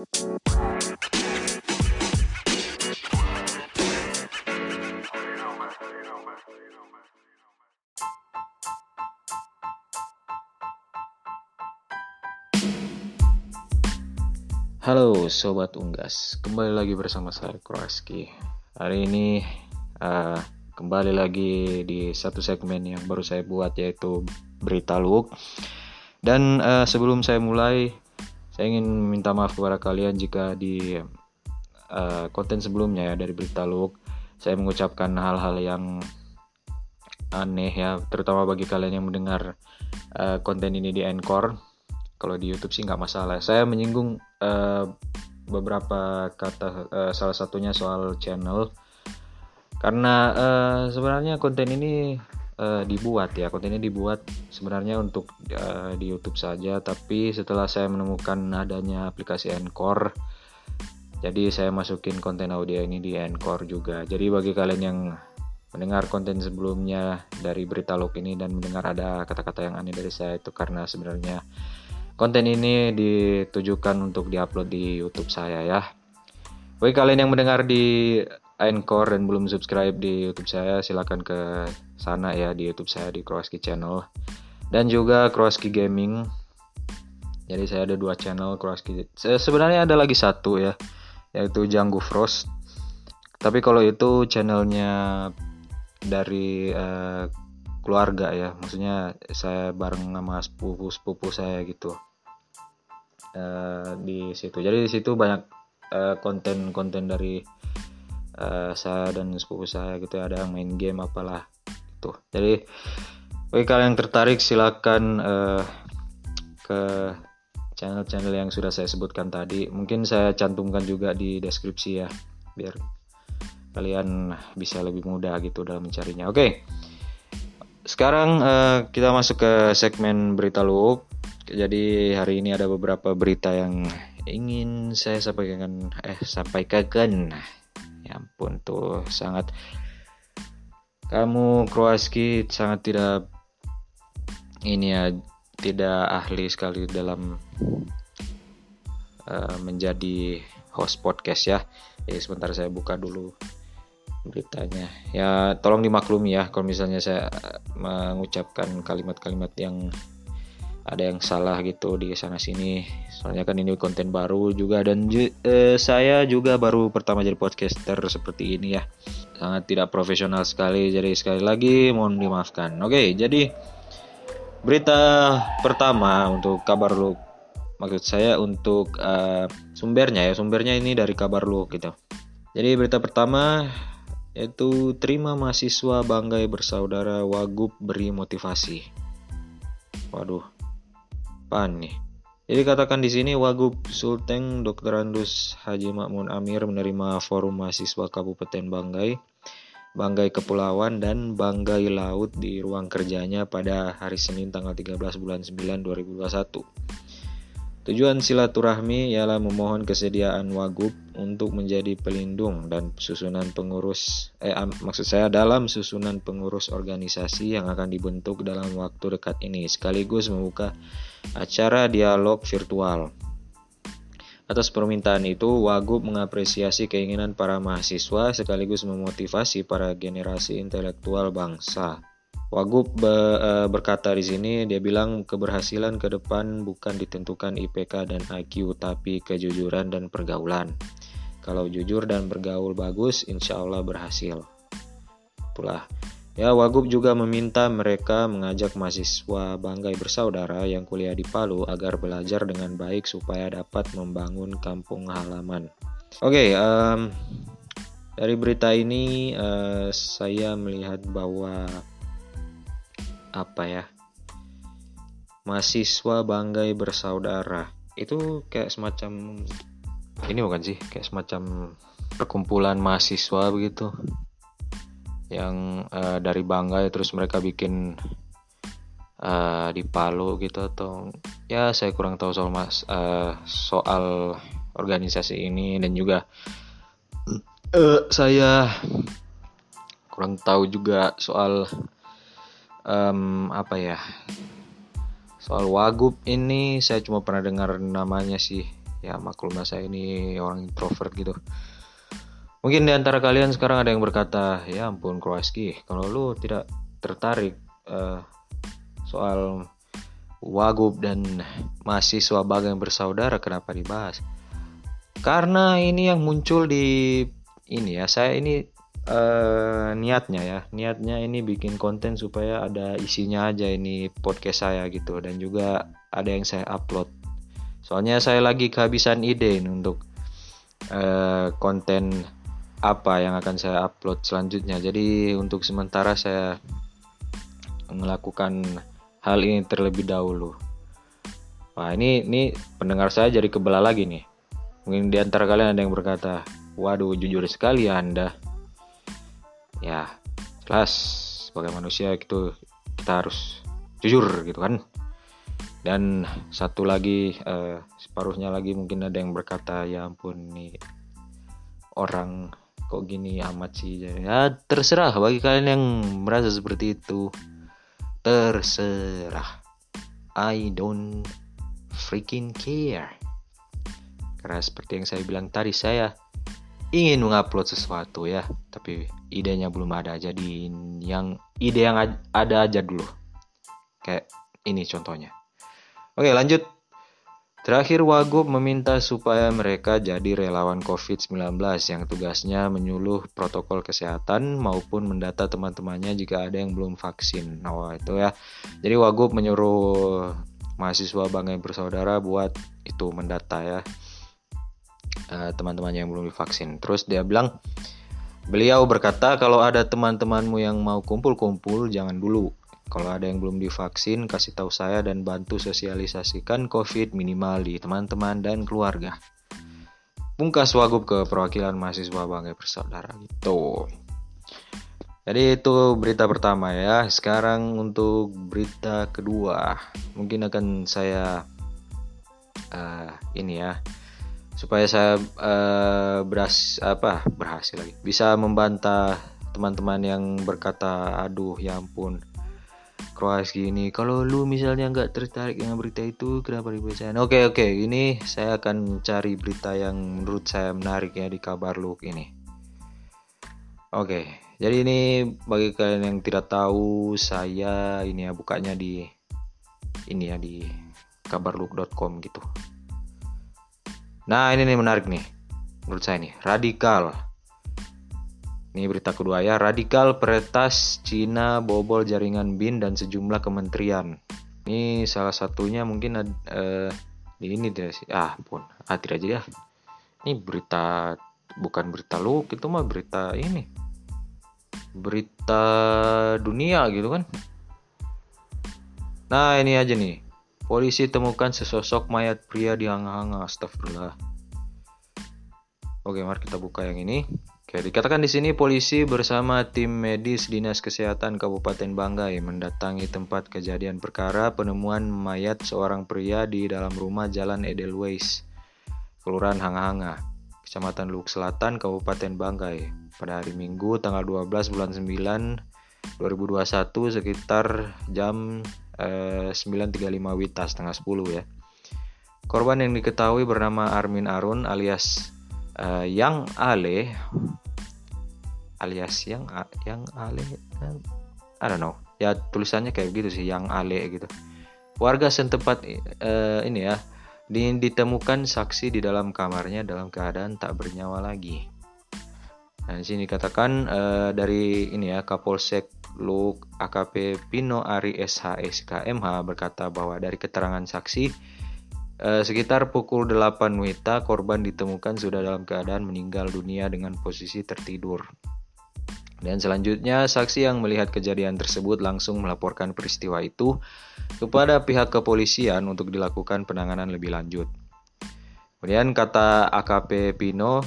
Halo Sobat Unggas, kembali lagi bersama saya Kroaski. Hari ini uh, kembali lagi di satu segmen yang baru saya buat yaitu Berita Luk. Dan uh, sebelum saya mulai, saya ingin minta maaf kepada kalian jika di uh, konten sebelumnya ya dari Berita Luk, saya mengucapkan hal-hal yang aneh ya, terutama bagi kalian yang mendengar uh, konten ini di Anchor. Kalau di YouTube sih nggak masalah. Saya menyinggung uh, beberapa kata uh, salah satunya soal channel. Karena uh, sebenarnya konten ini uh, dibuat ya konten ini dibuat sebenarnya untuk uh, di YouTube saja tapi setelah saya menemukan adanya aplikasi Anchor jadi saya masukin konten audio ini di Anchor juga jadi bagi kalian yang mendengar konten sebelumnya dari berita log ini dan mendengar ada kata-kata yang aneh dari saya itu karena sebenarnya Konten ini ditujukan untuk diupload di YouTube saya ya. Bagi kalian yang mendengar di Anchor dan belum subscribe di YouTube saya, silahkan ke sana ya di YouTube saya di Kroaski Channel dan juga Kroaski Gaming. Jadi saya ada dua channel Kroaski. Sebenarnya ada lagi satu ya, yaitu Janggu Frost. Tapi kalau itu channelnya dari uh, keluarga ya, maksudnya saya bareng sama sepupu sepupu saya gitu. Eh, di situ. Jadi di situ banyak eh, konten-konten uh, dari uh, saya dan sepupu saya gitu ada yang main game apalah itu. Jadi bagi kalian yang tertarik silakan uh, ke channel-channel yang sudah saya sebutkan tadi. Mungkin saya cantumkan juga di deskripsi ya biar kalian bisa lebih mudah gitu dalam mencarinya. Oke. Okay. Sekarang uh, kita masuk ke segmen berita loop jadi hari ini ada beberapa berita yang ingin saya sampaikan eh sampaikan. Ya ampun tuh sangat kamu Kroaski sangat tidak ini ya tidak ahli sekali dalam uh, menjadi host podcast ya. Jadi sebentar saya buka dulu beritanya. Ya tolong dimaklumi ya kalau misalnya saya mengucapkan kalimat-kalimat yang ada yang salah gitu di sana sini. Soalnya kan ini konten baru juga. Dan eh, saya juga baru pertama jadi podcaster seperti ini ya. Sangat tidak profesional sekali. Jadi sekali lagi mohon dimaafkan. Oke jadi berita pertama untuk kabar lu. Maksud saya untuk uh, sumbernya ya. Sumbernya ini dari kabar lu gitu. Jadi berita pertama yaitu terima mahasiswa banggai bersaudara Wagub beri motivasi. Waduh apaan nih? Jadi katakan di sini Wagub Sulteng Dr. Andus Haji Makmun Amir menerima forum mahasiswa Kabupaten Banggai, Banggai Kepulauan dan Banggai Laut di ruang kerjanya pada hari Senin tanggal 13 bulan 9 2021. Tujuan silaturahmi ialah memohon kesediaan Wagub untuk menjadi pelindung dan susunan pengurus eh maksud saya dalam susunan pengurus organisasi yang akan dibentuk dalam waktu dekat ini sekaligus membuka acara dialog virtual. Atas permintaan itu, Wagub mengapresiasi keinginan para mahasiswa sekaligus memotivasi para generasi intelektual bangsa Wagub be, e, berkata di sini dia bilang keberhasilan ke depan bukan ditentukan IPK dan IQ tapi kejujuran dan pergaulan. Kalau jujur dan bergaul bagus, insya Allah berhasil. Itulah. Ya, Wagub juga meminta mereka mengajak mahasiswa Banggai bersaudara yang kuliah di Palu agar belajar dengan baik supaya dapat membangun kampung halaman. Oke, okay, um, dari berita ini uh, saya melihat bahwa apa ya mahasiswa banggai bersaudara. Itu kayak semacam ini bukan sih kayak semacam perkumpulan mahasiswa begitu. Yang uh, dari Banggai terus mereka bikin uh, di Palu gitu atau ya saya kurang tahu soal mas uh, soal organisasi ini. Dan juga uh, saya kurang tahu juga soal um, apa ya? Soal Wagub ini saya cuma pernah dengar namanya sih. Ya maklumlah saya ini orang introvert gitu. Mungkin di antara kalian sekarang ada yang berkata ya ampun Kroaski kalau lu tidak tertarik uh, soal wagub dan mahasiswa bagang bersaudara kenapa dibahas? Karena ini yang muncul di ini ya saya ini uh, niatnya ya. Niatnya ini bikin konten supaya ada isinya aja ini podcast saya gitu. Dan juga ada yang saya upload. Soalnya saya lagi kehabisan ide untuk uh, konten apa yang akan saya upload selanjutnya. Jadi untuk sementara saya melakukan hal ini terlebih dahulu. Wah ini ini pendengar saya jadi kebelah lagi nih. Mungkin di antara kalian ada yang berkata waduh jujur sekali anda ya jelas sebagai manusia itu kita harus jujur gitu kan. Dan satu lagi uh, separuhnya lagi mungkin ada yang berkata ya ampun nih orang kok gini amat sih. Ya terserah bagi kalian yang merasa seperti itu. Terserah. I don't freaking care. Karena seperti yang saya bilang tadi saya ingin mengupload sesuatu ya tapi idenya belum ada jadi yang ide yang ada aja dulu kayak ini contohnya oke lanjut Terakhir, Wagub meminta supaya mereka jadi relawan COVID-19 yang tugasnya menyuluh protokol kesehatan maupun mendata teman-temannya jika ada yang belum vaksin. Nah, itu ya. Jadi Wagub menyuruh mahasiswa Bangga Bersaudara buat itu mendata ya eh, teman-temannya yang belum divaksin. Terus dia bilang, beliau berkata kalau ada teman-temanmu yang mau kumpul-kumpul jangan dulu kalau ada yang belum divaksin, kasih tahu saya dan bantu sosialisasikan COVID minimal di teman-teman dan keluarga. Pungkas Wagub ke perwakilan mahasiswa Bangga Bersaudara gitu. Jadi itu berita pertama ya. Sekarang untuk berita kedua, mungkin akan saya uh, ini ya supaya saya uh, beras apa berhasil lagi. Bisa membantah teman-teman yang berkata aduh ya ampun Kroas gini. Kalau lu misalnya nggak tertarik dengan berita itu kenapa dibacain? Oke oke ini saya akan cari berita yang menurut saya menarik ya di kabar lu ini. Oke jadi ini bagi kalian yang tidak tahu saya ini ya bukanya di ini ya di kabarlook.com gitu nah ini nih menarik nih menurut saya nih radikal ini berita kedua ya, radikal peretas Cina bobol jaringan BIN dan sejumlah kementerian. Ini salah satunya mungkin di ini sih? Ah, pun. Ah, tidak aja ya. Ini berita bukan berita lu, itu mah berita ini. Berita dunia gitu kan. Nah, ini aja nih. Polisi temukan sesosok mayat pria di hang-hang. Astagfirullah. Oke, mari kita buka yang ini. Oke, dikatakan di sini polisi bersama tim medis Dinas Kesehatan Kabupaten Banggai mendatangi tempat kejadian perkara penemuan mayat seorang pria di dalam rumah Jalan Edelweiss, Kelurahan Hanga-Hanga, Kecamatan Luk Selatan, Kabupaten Banggai, pada hari Minggu tanggal 12 bulan 9 2021 sekitar jam eh, 9.35 Wita setengah 10 ya. Korban yang diketahui bernama Armin Arun alias uh, yang Ale alias yang yang Ale I don't know ya tulisannya kayak gitu sih yang Ale gitu warga setempat uh, ini ya ditemukan saksi di dalam kamarnya dalam keadaan tak bernyawa lagi. Nah, di sini dikatakan uh, dari ini ya Kapolsek Luk AKP Pino Ari SH SKMH berkata bahwa dari keterangan saksi Eh, sekitar pukul 8 WITA, korban ditemukan sudah dalam keadaan meninggal dunia dengan posisi tertidur. Dan selanjutnya, saksi yang melihat kejadian tersebut langsung melaporkan peristiwa itu kepada pihak kepolisian untuk dilakukan penanganan lebih lanjut. Kemudian kata AKP Pino,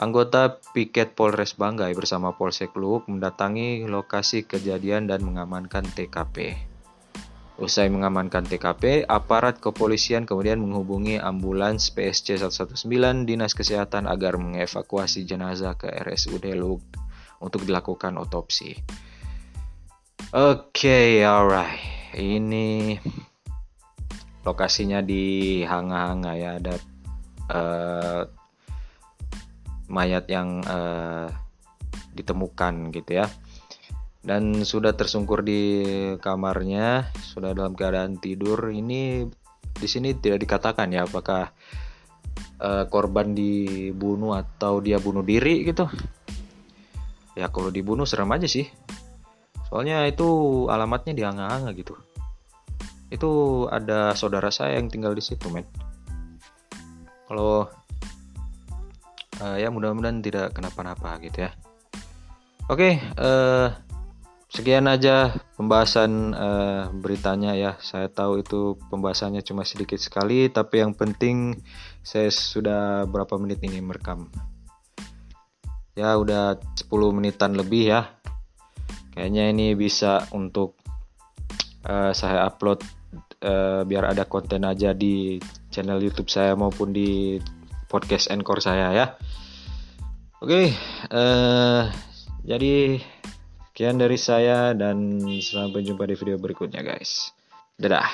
anggota piket Polres Banggai bersama Polsek Luhuk mendatangi lokasi kejadian dan mengamankan TKP. Usai mengamankan TKP, aparat kepolisian kemudian menghubungi ambulans PSC 119 Dinas Kesehatan agar mengevakuasi jenazah ke RSUD Lug untuk dilakukan otopsi. Oke, okay, alright. Ini lokasinya di Hanga-Hanga ya ada uh, mayat yang uh, ditemukan gitu ya. Dan sudah tersungkur di kamarnya sudah dalam keadaan tidur. Ini di sini tidak dikatakan ya apakah uh, korban dibunuh atau dia bunuh diri gitu. Ya kalau dibunuh serem aja sih. Soalnya itu alamatnya di Anga-Anga gitu. Itu ada saudara saya yang tinggal di situ men. Kalau uh, ya mudah-mudahan tidak kenapa-napa gitu ya oke okay, uh, sekian aja pembahasan uh, beritanya ya. Saya tahu itu pembahasannya cuma sedikit sekali, tapi yang penting saya sudah berapa menit ini merekam. Ya udah 10 menitan lebih ya. Kayaknya ini bisa untuk uh, saya upload uh, biar ada konten aja di channel YouTube saya maupun di podcast Encore saya ya. Oke, uh, jadi Sekian dari saya dan sampai jumpa di video berikutnya guys. Dadah.